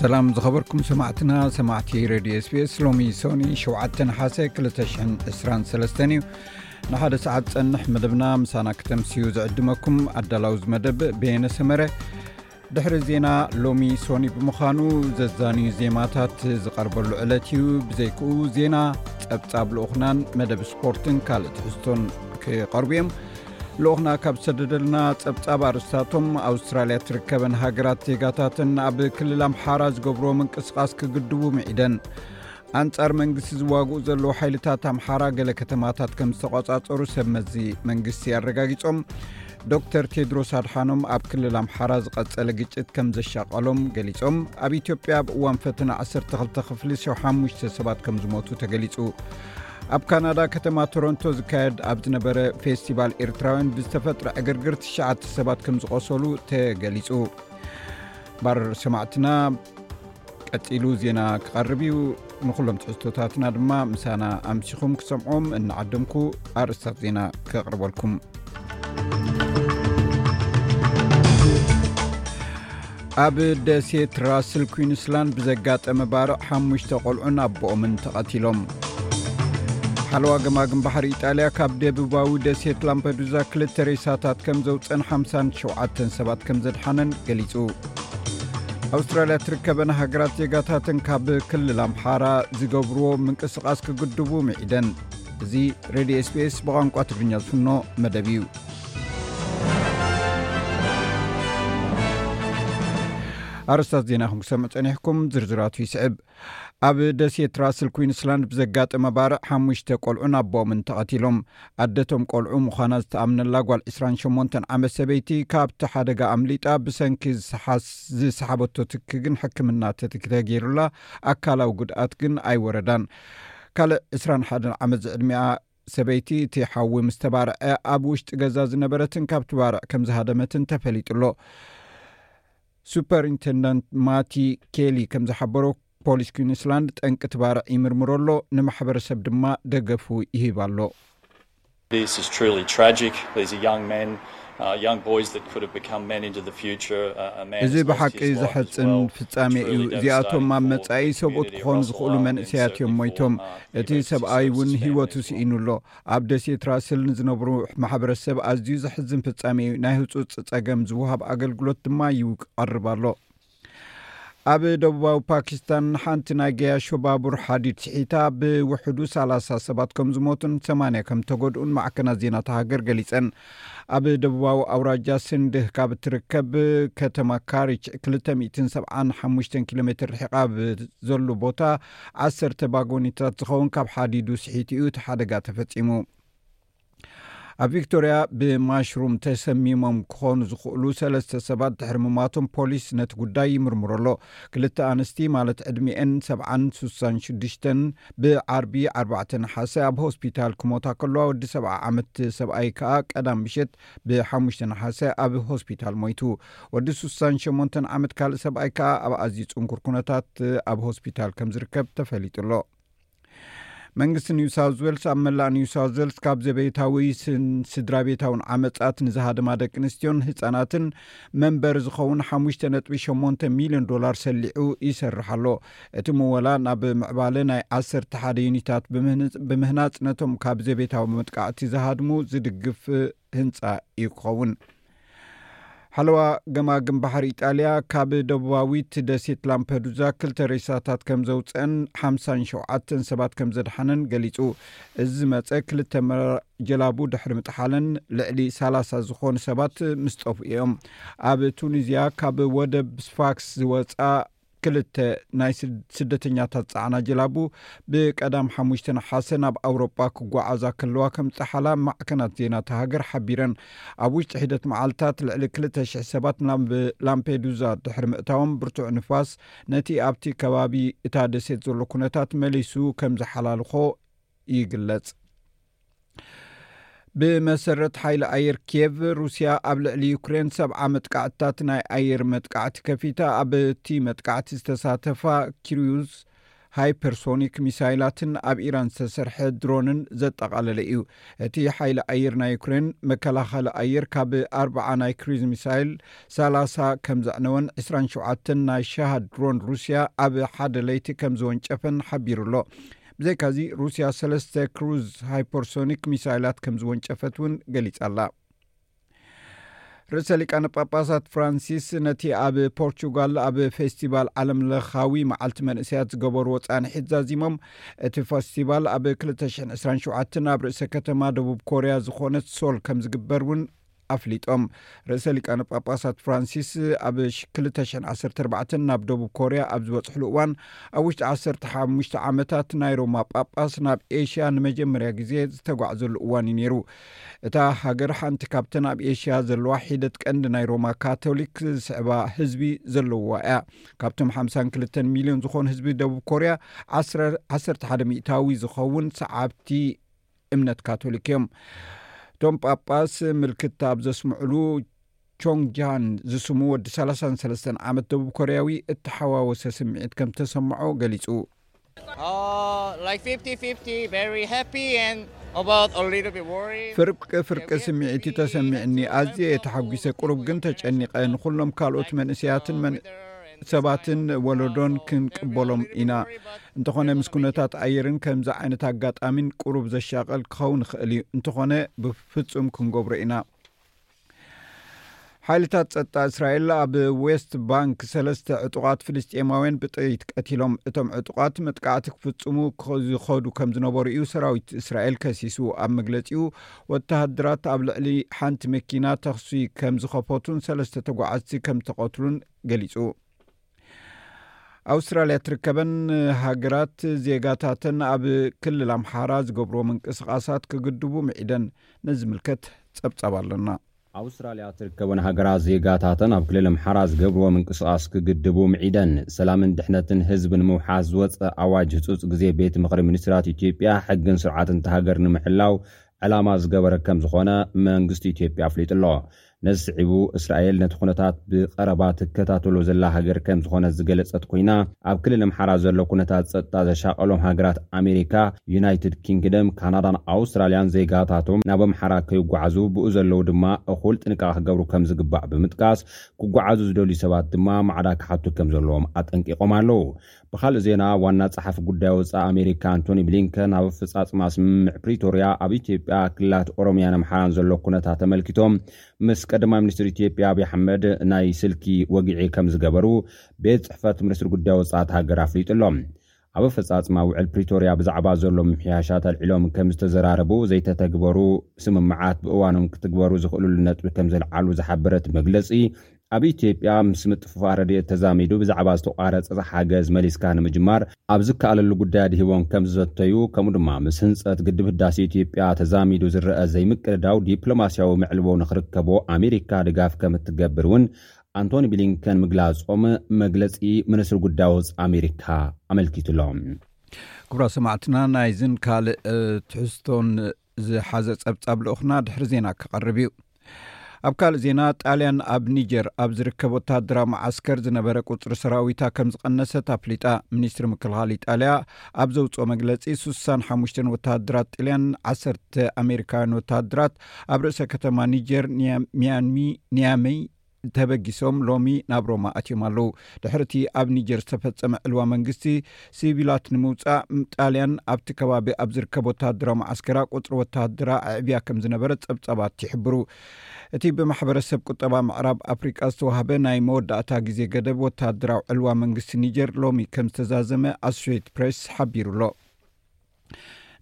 ሰላም ዝኸበርኩም ሰማዕትና ሰማዕቲ ረድዮ ስፔስ ሎሚ ሶኒ 7ተ ሓሰ 223 እዩ ንሓደ ሰዓት ፀንሕ መደብና ምሳና ክተምስዩ ዝዕድመኩም ኣዳላዊ ዝመደብ ቤነ ሰመረ ድሕሪ ዜና ሎሚ ሶኒ ብምዃኑ ዘዛንዩ ዜማታት ዝቐርበሉ ዕለት እዩ ብዘይክኡ ዜና ፀብፃብ ልኡኹናን መደብ ስፖርትን ካልእ ትሕዝቶን ክቐርቡ እዮም ልኡኽና ካብ ዝሰደደልና ጸብጻብ ኣርስታቶም ኣውስትራልያ ትርከበን ሃገራት ዜጋታትን ኣብ ክልል ኣምሓራ ዝገብርዎ ምንቅስቓስ ክግድቡ ምዒደን ኣንጻር መንግስቲ ዝዋግኡ ዘለዉ ሓይልታት ኣምሓራ ገለ ከተማታት ከም ዝተቆጻጸሩ ሰብ መዚ መንግስቲ ኣረጋጊጾም ዶክተር ቴድሮስ ኣድሓኖም ኣብ ክልል ኣምሓራ ዝቐጸለ ግጭት ከም ዘሻቀሎም ገሊጾም ኣብ ኢትዮጵያ ኣብ እዋን ፈተና 12 ክፍሊ ሸሓሙሽተ ሰባት ከም ዝሞቱ ተገሊጹ ኣብ ካናዳ ከተማ ቶሮንቶ ዝካየድ ኣብ ዝነበረ ፌስቲቫል ኤርትራውያን ብዝተፈጥረ ዕግርግር ትሽዓተ ሰባት ከም ዝቆሰሉ ተገሊጹ ባር ሰማዕትና ቀጺሉ ዜና ክቐርብ እዩ ንኩሎም ትሕዝቶታትና ድማ ምሳና ኣምሲኹም ክሰምዖም እናዓደምኩ ኣርእስታት ዜና ክቕርበልኩም ኣብ ደሴት ራስል ኩንስላንድ ብዘጋጠመ ባርዕ ሓሙሽተ ቆልዑን ኣቦኦምን ተቐቲሎም ሓለዋ ገማግም ባሕሪ ኢጣልያ ካብ ደቡባዊ ደሴት ላምፐዱዛ ክልተ ሬሳታት ከም ዘውፀን 57 ሰባት ከም ዘድሓነን ገሊጹ ኣውስትራልያ ትርከበን ሃገራት ዜጋታትን ካብ ክልል ኣምሓራ ዝገብርዎ ምንቅስቓስ ክግድቡ ምዒደን እዚ ሬድዮ ስፔስ ብቋንቋ ትግርኛ ዝፍኖ መደብ እዩ ኣርስታት ዜና ኹም ክሰምዑ ፀኒሕኩም ዝርዝራቱ ይስዕብ ኣብ ደሴት ራስል ኩንስላንድ ብዘጋጠመ ባርዕ ሓሙሽተ ቆልዑን ኣቦኦምን ተቐቲሎም ኣደቶም ቆልዑ ምዃና ዝተኣምነላ ጓል 28 ዓመት ሰበይቲ ካብቲ ሓደጋ ኣምሊጣ ብሰንኪ ዝሓስ ዝሰሓበቶ ትኪ ግን ሕክምና ተትኪ ተገይሩላ ኣካላዊ ጉድኣት ግን ኣይወረዳን ካልእ 21 ዓመት ዝዕድሚኣ ሰበይቲ እቲ ሓዊ ምስ ተባርዐ ኣብ ውሽጢ ገዛ ዝነበረትን ካብቲ ባርዕ ከም ዝሃደመትን ተፈሊጡ'ሎ። ሱፐርኢንተንዳንት ማቲ ኬሊ ከም ዝሓበሮ፣ ፖሊስ ኲንስላንድ ጠንቂ እቲ ባርዕ ይምርምሮ ኣሎ፣ ንማሕበረሰብ ድማ ደገፉ ይህብ ኣሎ። እዚ ብሓቂ ዘሕጽን ፍጻሜ እዩ። እዚኣቶም ኣብ መጻኢ ሰብኡት ክኾኑ ዝኽእሉ መንእሰያት እዮም ሞይቶም። እቲ ሰብኣይ እውን ህይወቱ ስኢኑ ኣሎ። ኣብ ደሴት ራስል ንዝነብሩ ማሕበረሰብ ኣዝዩ ዘሕዝን ፍጻሜ እዩ። ናይ ህጹጽ ጸገም ዝወሃብ ኣገልግሎት ድማ ይቐርብ ኣሎ። ኣብ ደቡባዊ ፓኪስታን ሓንቲ ናይ ገያሾ ባቡር ሓዲድ ስሒታ ብውሕዱ ሰላሳ ሰባት ከም ዝሞቱን ሰማንያ ከም ተጎድኡን ማዕከናት ዜናታ ሃገር ገሊጸን። ኣብ ደቡባዊ ኣውራጃ ስንድህ ካብ እትርከብ ከተማ ካሪች 275 ኪሎ ሜትር ርሒቓ ኣብ ዘሎ ቦታ ዓሰርተ ባጎኒታት ዝኸውን ካብ ሓዲዱ ስሒቱ እዩ እቲ ሓደጋ ተፈጺሙ። ኣብ ቪክቶርያ ብማሽሩም ተሰሚሞም ክኾኑ ዝኽእሉ ሰለስተ ሰባት ድሕሪ ምሟቶም ፖሊስ ነቲ ጉዳይ ይምርምሮ ኣሎ ክልተ ኣንስቲ ማለት ዕድሚኤን ሰብዓን ሱሳን ሽዱሽተን ብዓርቢ ዓርባዕተ ነሓሰ ኣብ ሆስፒታል ክሞታ ከለዋ ወዲ ሰብዓ ዓመት ሰብኣይ ከኣ ቀዳም ምሸት ብሓሙሽተ ነሓሰ ኣብ ሆስፒታል ሞይቱ ወዲ ሱሳን ሸሞንተን ዓመት ካልእ ሰብኣይ ከኣ ኣብ ኣዝዩ ጽንኩር ኩነታት ኣብ ሆስፒታል ከም ዝርከብ ተፈሊጡ ኣሎ መንግስቲ ኒው ሳውዝ ዌልስ ኣብ መላእ ኒው ሳውዝ ዌልስ ካብ ዘቤታዊ ስን ስድራ ቤታውን ዓመፃት ንዝሃደማ ደቂ ኣንስትዮን ህፃናትን መንበሪ ዝኸውን ሓሙሽተ ነጥቢ ሸሞንተ ሚልዮን ዶላር ሰሊዑ ይሰርሕ ኣሎ እቲ ምወላ ናብ ምዕባለ ናይ ዓሰርተ ሓደ ዩኒታት ብምህናፅ ነቶም ካብ ዘቤታዊ መጥቃዕቲ ዝሃድሙ ዝድግፍ ህንጻ እዩ ክኸውን። ሓለዋ ገማግም ባሕሪ ኢጣልያ ካብ ደቡባዊት ደሴት ላምፐዱዛ ክልተ ሬሳታት ከም ዘውጽአን ሓምሳን ሸውዓተን ሰባት ከም ዘድሓነን ገሊጹ። እዚ ዝመጸ ክልተ ጀላቡ ድሕሪ ምጥሓለን ልዕሊ ሰላሳ ዝኾኑ ሰባት ምስ ጠፍኡ እዮም። ኣብ ቱኒዝያ ካብ ወደብ ስፋክስ ዝወጽኣ ክልተ ናይ ስደተኛታት ፃዕና ጀላቡ ብቀዳም ሓሙሽተ ነሓሰ ናብ ኣውሮጳ ክጓዓዛ ከለዋ ከም ዝጠሓላ ማዕከናት ዜና እታ ሃገር ሓቢረን ኣብ ውሽጢ ሒደት መዓልትታት ልዕሊ ክልተ ሽሕ ሰባት ናብ ላምፔዱዛ ድሕሪ ምእታዎም ብርቱዕ ንፋስ ነቲ ኣብቲ ከባቢ እታ ደሴት ዘሎ ኩነታት መሊሱ ከም ዝሓላልኾ ይግለጽ ብመሰረት ሓይሊ ኣየር ኪየቭ ሩስያ ኣብ ልዕሊ ዩክሬን ሰብዓ መጥቃዕትታት ናይ ኣየር መጥቃዕቲ ከፊታ ኣብቲ መጥቃዕቲ ዝተሳተፋ ኪርዩስ ሃይፐርሶኒክ ሚሳይላትን ኣብ ኢራን ዝተሰርሐ ድሮንን ዘጠቓለለ እዩ እቲ ሓይሊ ኣየር ናይ ዩክሬን መከላኸሊ ኣየር ካብ ኣርበዓ ናይ ክሪዝ ሚሳይል ሰላሳ ከም ዘዕነወን 27 ናይ ሻሃ ድሮን ሩስያ ኣብ ሓደ ለይቲ ከም ዝወንጨፈን ሓቢሩ ኣሎ ብዘይካዚ ሩስያ ሰለስተ ክሩዝ ሃይፐርሶኒክ ሚሳይላት ከም ዝወንጨፈት እውን ገሊፃ ኣላ ርእሰ ሊቃነ ጳጳሳት ፍራንሲስ ነቲ ኣብ ፖርቹጋል ኣብ ፌስቲቫል ዓለም ለኻዊ መዓልቲ መንእሰያት ዝገበርዎ ፃንሒት ዛዚሞም እቲ ፈስቲቫል ኣብ 227 ኣብ ርእሰ ከተማ ደቡብ ኮርያ ዝኾነት ሶል ከም ዝግበር እውን ኣፍሊጦም ርእሰ ሊቃነ ጳጳሳት ፍራንሲስ ኣብ 214 ናብ ደቡብ ኮርያ ኣብ ዝበፅሕሉ እዋን ኣብ ውሽጢ 15 ዓመታት ናይ ሮማ ጳጳስ ናብ ኤሽያ ንመጀመርያ ግዜ ዝተጓዕዘሉ እዋን እዩ ነይሩ እታ ሃገር ሓንቲ ካብተን ኣብ ኤሽያ ዘለዋ ሒደት ቀንዲ ናይ ሮማ ካቶሊክ ዝስዕባ ህዝቢ ዘለዋ እያ ካብቶም 52 ሚልዮን ዝኾኑ ህዝቢ ደቡብ ኮርያ 11 ሚታዊ ዝኸውን ሰዓብቲ እምነት ካቶሊክ እዮም እቶም ጳጳስ ምልክት ኣብ ዘስምዑሉ ቾንግጃን ዝስሙ ወዲ 33 ዓመት ደቡብ ኮርያዊ እተሓዋወሰ ስምዒት ከም ዝተሰምዖ ገሊጹ ፍርቂ ፍርቂ ስምዒት እዩ ተሰሚዕኒ ኣዝየ ተሓጒሰ ቅሩብ ግን ተጨኒቐ ንኹሎም ካልኦት መንእሰያትን ሰባትን ወለዶን ክንቅበሎም ኢና። እንተኾነ ምስ ኩነታት ኣየርን ከምዚ ዓይነት ኣጋጣሚን ቁሩብ ዘሻቐል ክኸውን ይኽእል እዩ፣ እንተኾነ ብፍጹም ክንገብሮ ኢና። ሓይልታት ጸጥታ እስራኤል ኣብ ዌስት ባንክ ሰለስተ ዕጡቓት ፍልስጤማውያን ብጥይት ቀቲሎም። እቶም ዕጡቓት መጥቃዕቲ ክፍጽሙ ዝኸዱ ከም ዝነበሩ እዩ ሰራዊት እስራኤል ከሲሱ። ኣብ መግለጺኡ ወተሃደራት ኣብ ልዕሊ ሓንቲ መኪና ተኽሲ ከም ዝኸፈቱን ሰለስተ ተጓዓዝቲ ከም ተቐትሉን ገሊጹ ኣውስትራልያ ትርከበን ሃገራት ዜጋታተን ኣብ ክልል ኣምሓራ ዝገብርዎ ምንቅስቓሳት ክግድቡ ምዒደን ነዝምልከት ጸብጻብ ኣሎና ኣውስትራልያ ትርከበን ሃገራት ዜጋታተን ኣብ ክልል ኣምሓራ ዝገብርዎ ምንቅስቓስ ክግድቡ ምዒደን ሰላምን ድሕነትን ህዝቢ ንምውሓስ ዝወፀ ኣዋጅ ህፁፅ ግዜ ቤት ምኽሪ ሚኒስትራት ኢትዮጵያ ሕግን ስርዓትን እታ ሃገር ንምሕላው ዕላማ ዝገበረ ከም ዝኾነ መንግስቲ ኢትዮጵያ ኣፍሊጡ ኣሎ ነዚ ስዒቡ እስራኤል ነቲ ኩነታት ብቐረባ ትከታተሎ ዘላ ሃገር ከምዝኾነት ዝገለጸት ኮይና፣ ኣብ ክልል ኣምሓራ ዘሎ ኩነታት ጸጥታ ዘሻቐሎም ሃገራት ኣሜሪካ፣ ዩናይትድ ኪንግደም፣ ካናዳን ኣውስትራልያን ዜጋታቶም ናብ ኣምሓራ ከይጓዓዙ ብኡ ዘለዉ ድማ እኹል ጥንቃቐ ክገብሩ ከምዝግባእ ብምጥቃስ፣ ክጓዓዙ ዝደልዩ ሰባት ድማ ማዕዳ ክሓቱ ከምዘለዎም ኣጠንቂቖም ኣለዉ። ብኻልእ ዜና ዋና ጸሓፊ ጉዳይ ወፃኢ ኣሜሪካ ኣንቶኒ ብሊንከን ኣብ ኣፈፃፅማ ስምምዕ ፕሪቶርያ ኣብ ኢትዮጵያ ክልላት ኦሮሚያን ኣምሓራን ዘሎ ኩነታት ተመልኪቶም ምስ ቀዳማይ ሚኒስትር ኢትዮጵያ ኣብዪ ኣሕመድ ናይ ስልኪ ወግዒ ከም ዝገበሩ ቤት ጽሕፈት ሚኒስትሪ ጉዳይ ወፃእቲ ሃገር ኣፍሊጡ ኣሎ። ኣብ ኣፈፃፅማ ውዕል ፕሪቶርያ ብዛዕባ ዘሎ ምምሕያሻት ኣልዒሎም ከም ዝተዘራረቡ ዘይተተግበሩ ስምምዓት ብእዋኖም ክትግበሩ ዝኽእልሉ ነጥቢ ከም ዘልዓሉ ዝሓበረ እቲ መግለፂ ኣብ ኢትዮጵያ ምስ ምጥፍፋእ ረድኤት ተዛሚዱ ብዛዕባ ዝተቋረፀ ሓገዝ መሊስካ ንምጅማር ኣብ ዝከኣለሉ ጉዳይ ኣድሂቦም ከምዝዘተዩ ከምኡ ድማ ምስ ህንፀት ግድብ ህዳሴ ኢትዮጵያ ተዛሚዱ ዝረኣ ዘይምቅድዳው ዲፕሎማሲያዊ መዕልቦ ንክርከቦ ኣሜሪካ ድጋፍ ከምትገብር እውን ኣንቶኒ ብሊንከን ምግላፆም መግለፂ ሚኒስትሪ ጉዳይ ወፃኢ ኣሜሪካ ኣመልኪቱ'ሎ። ክቡራት ሰማዕትና ናይዝን ካልእ ትሕዝቶን ዝሓዘ ጸብጻብ ልኡክና ድሕሪ ዜና ክቐርብ እዩ ኣብ ካልእ ዜና ጣልያን ኣብ ኒጀር ኣብ ዝርከብ ወተሃደራዊ መዓስከር ዝነበረ ቁፅሪ ሰራዊታ ከም ዝቐነሰት ኣፍሊጣ ሚኒስትሪ ምክልኻል ኢጣልያ ኣብ ዘውፅኦ መግለፂ ስሳን ሓሙሽተ ወተሃደራት ጥልያን ዓሰርተ ኣሜሪካውያን ወተሃደራት ኣብ ርእሰ ከተማ ኒጀር ሚያንሚ ኒያመይ ተበጊሶም ሎሚ ናብ ሮማ ኣትዮም ኣለዉ። ድሕሪ እቲ ኣብ ኒጀር ዝተፈጸመ ዕልዋ መንግስቲ፣ ሲቪላት ንምውጻእ ጣልያን ኣብቲ ከባቢ ኣብ ዝርከብ ወተሃደራዊ መዓስከራ ቁጽሪ ወተሃደራ ኣዕብያ ከም ዝነበረት ጸብጻባት ይሕብሩ። እቲ ብማሕበረሰብ ቁጠባ ምዕራብ ኣፍሪቃ ዝተዋህበ ናይ መወዳእታ ግዜ ገደብ ወተሃደራዊ ዕልዋ መንግስቲ ኒጀር ሎሚ ከም ዝተዛዘመ ኣሶሸይትድ ፕሬስ ሓቢሩ ኣሎ።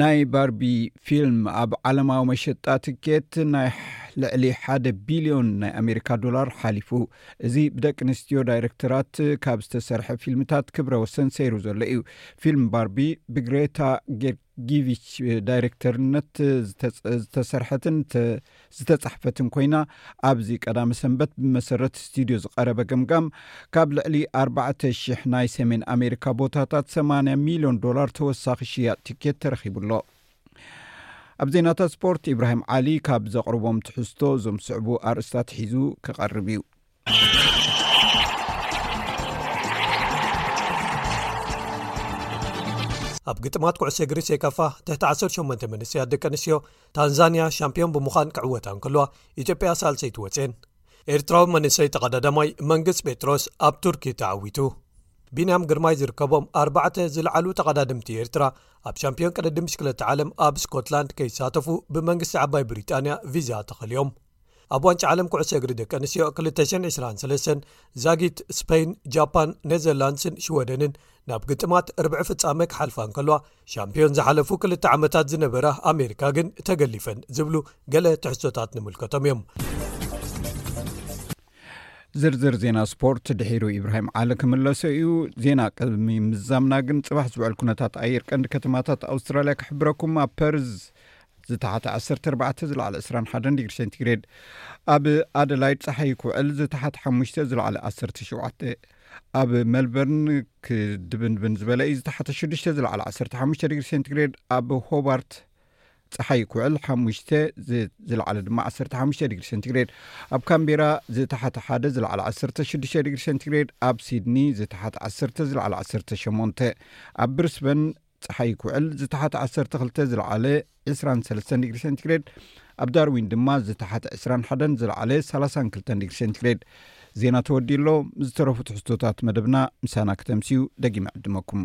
ናይ ባርቢ ፊልም ኣብ ዓለማዊ መሸጣ ትኬት ናይ ልዕሊ ሓደ ቢልዮን ናይ ኣሜሪካ ዶላር ሓሊፉ እዚ ብደቂ ኣንስትዮ ዳይረክተራት ካብ ዝተሰርሐ ፊልምታት ክብረ ወሰን ሰይሩ ዘሎ እዩ ፊልም ባርቢ ብግሬታ ጌርጊቪች ዳይረክተርነት ዝተሰርሐትን ዝተጻሕፈትን ኮይና ኣብዚ ቀዳመ ሰንበት ብመሰረት ስቱድዮ ዝቐረበ ገምጋም ካብ ልዕሊ 4,000 ናይ ሰሜን ኣሜሪካ ቦታታት 80 ሚልዮን ዶላር ተወሳኺ ሽያጥ ቲኬት ተረኺቡ ኣሎ። ኣብ ዜናታት ስፖርት ኢብራሂም ዓሊ ካብ ዘቕርቦም ትሕዝቶ እዞም ዝስዕቡ ኣርእስታት ሒዙ ክቐርብ እዩ። ኣብ ግጥማት ኩዕሶ እግሪ ሴካፋ ትሕቲ 18 መንስያት ደቂ ኣንስትዮ ታንዛንያ ሻምፒዮን ብምዃን ክዕወታ እንከልዋ ኢትዮጵያ ሳልሰይቲ ወፅን ኤርትራዊ መንሰይ ተቐዳዳማይ መንግስ ጴጥሮስ ኣብ ቱርኪ ተዓዊቱ ቢንያም ግርማይ ዝርከቦም ኣርባዕተ ዝለዓሉ ተቐዳድምቲ ኤርትራ ኣብ ሻምፒዮን ቅድዲ ምሽክለቲ ዓለም ኣብ ስኮትላንድ ከይሳተፉ ብመንግስቲ ዓባይ ብሪጣንያ ቪዛ ተኸልዮም ኣብ ዋንጫ ዓለም ኩዕሶ እግሪ ደቂ ኣንስትዮ 223 ዛጊት ስፐይን ጃፓን ኔዘርላንድስን ሽወደንን ናብ ግጥማት ርብዒ ፍፃመ ክሓልፋ እንከልዋ ሻምፒዮን ዝሓለፉ ክልተ ዓመታት ዝነበራ ኣሜሪካ ግን ተገሊፈን ዝብሉ ገለ ትሕሶታት ንምልከቶም እዮም ዝርዝር ዜና ስፖርት ድሒሩ ኢብራሂም ዓለ ክምለሶ እዩ ዜና ቅድሚ ምዛምና ግን ፅባሕ ዝበዕል ኩነታት ኣየር ቀንዲ ከተማታት ኣውስትራልያ ክሕብረኩም ኣብ ፐርዝ ዝተሓተ ዓሰርተ ኣርባዕተ ዝለዕለ ዕስራን ሓደን ዲግሪ ሴንቲግሬድ ኣብ ኣደላይድ ፀሓይ ክውዕል ዝተሓተ ሓሙሽተ ዝለዕለ ዓሰርተ ሸውዓተ ኣብ መልበርን ክድብንብን ዝበለ እዩ ዝተሓተ ሽዱሽተ ዝለዕለ ዓሰርተ ሓሙሽተ ዲግሪ ሴንቲግሬድ ኣብ ሆባርት ፀሓይ ክውዕል ሓሙሽተ ዝለዕለ ድማ ዓሰርተ ሓሙሽተ ዲግሪ ሴንቲግሬድ ኣብ ካምቤራ ዝተሓተ ሓደ ዝለዕለ ዓሰርተ ሽዱሽተ ዲግሪ ሴንቲግሬድ ኣብ ሲድኒ ዝተሓተ ዓሰርተ ዝለዕለ ዓሰርተ ሸሞንተ ኣብ ብርስበን ጸሓይ ኩዕል ዝተሓተ ዓሰርተ ክልተ ዝለዓለ ዕስራን ሰለስተን ዲግሪ ሴንቲግሬድ ኣብ ዳርዊን ድማ ዝተሓተ ዕስራን ሓደን ዝለዓለ ሰላሳን ክልተን ዲግሪ ሴንቲግሬድ ዜና ተወዲኡ ኣሎ ዝተረፉ ትሕዝቶታት መደብና ምሳና ክተምስዩ ደጊመ ዕድመኩም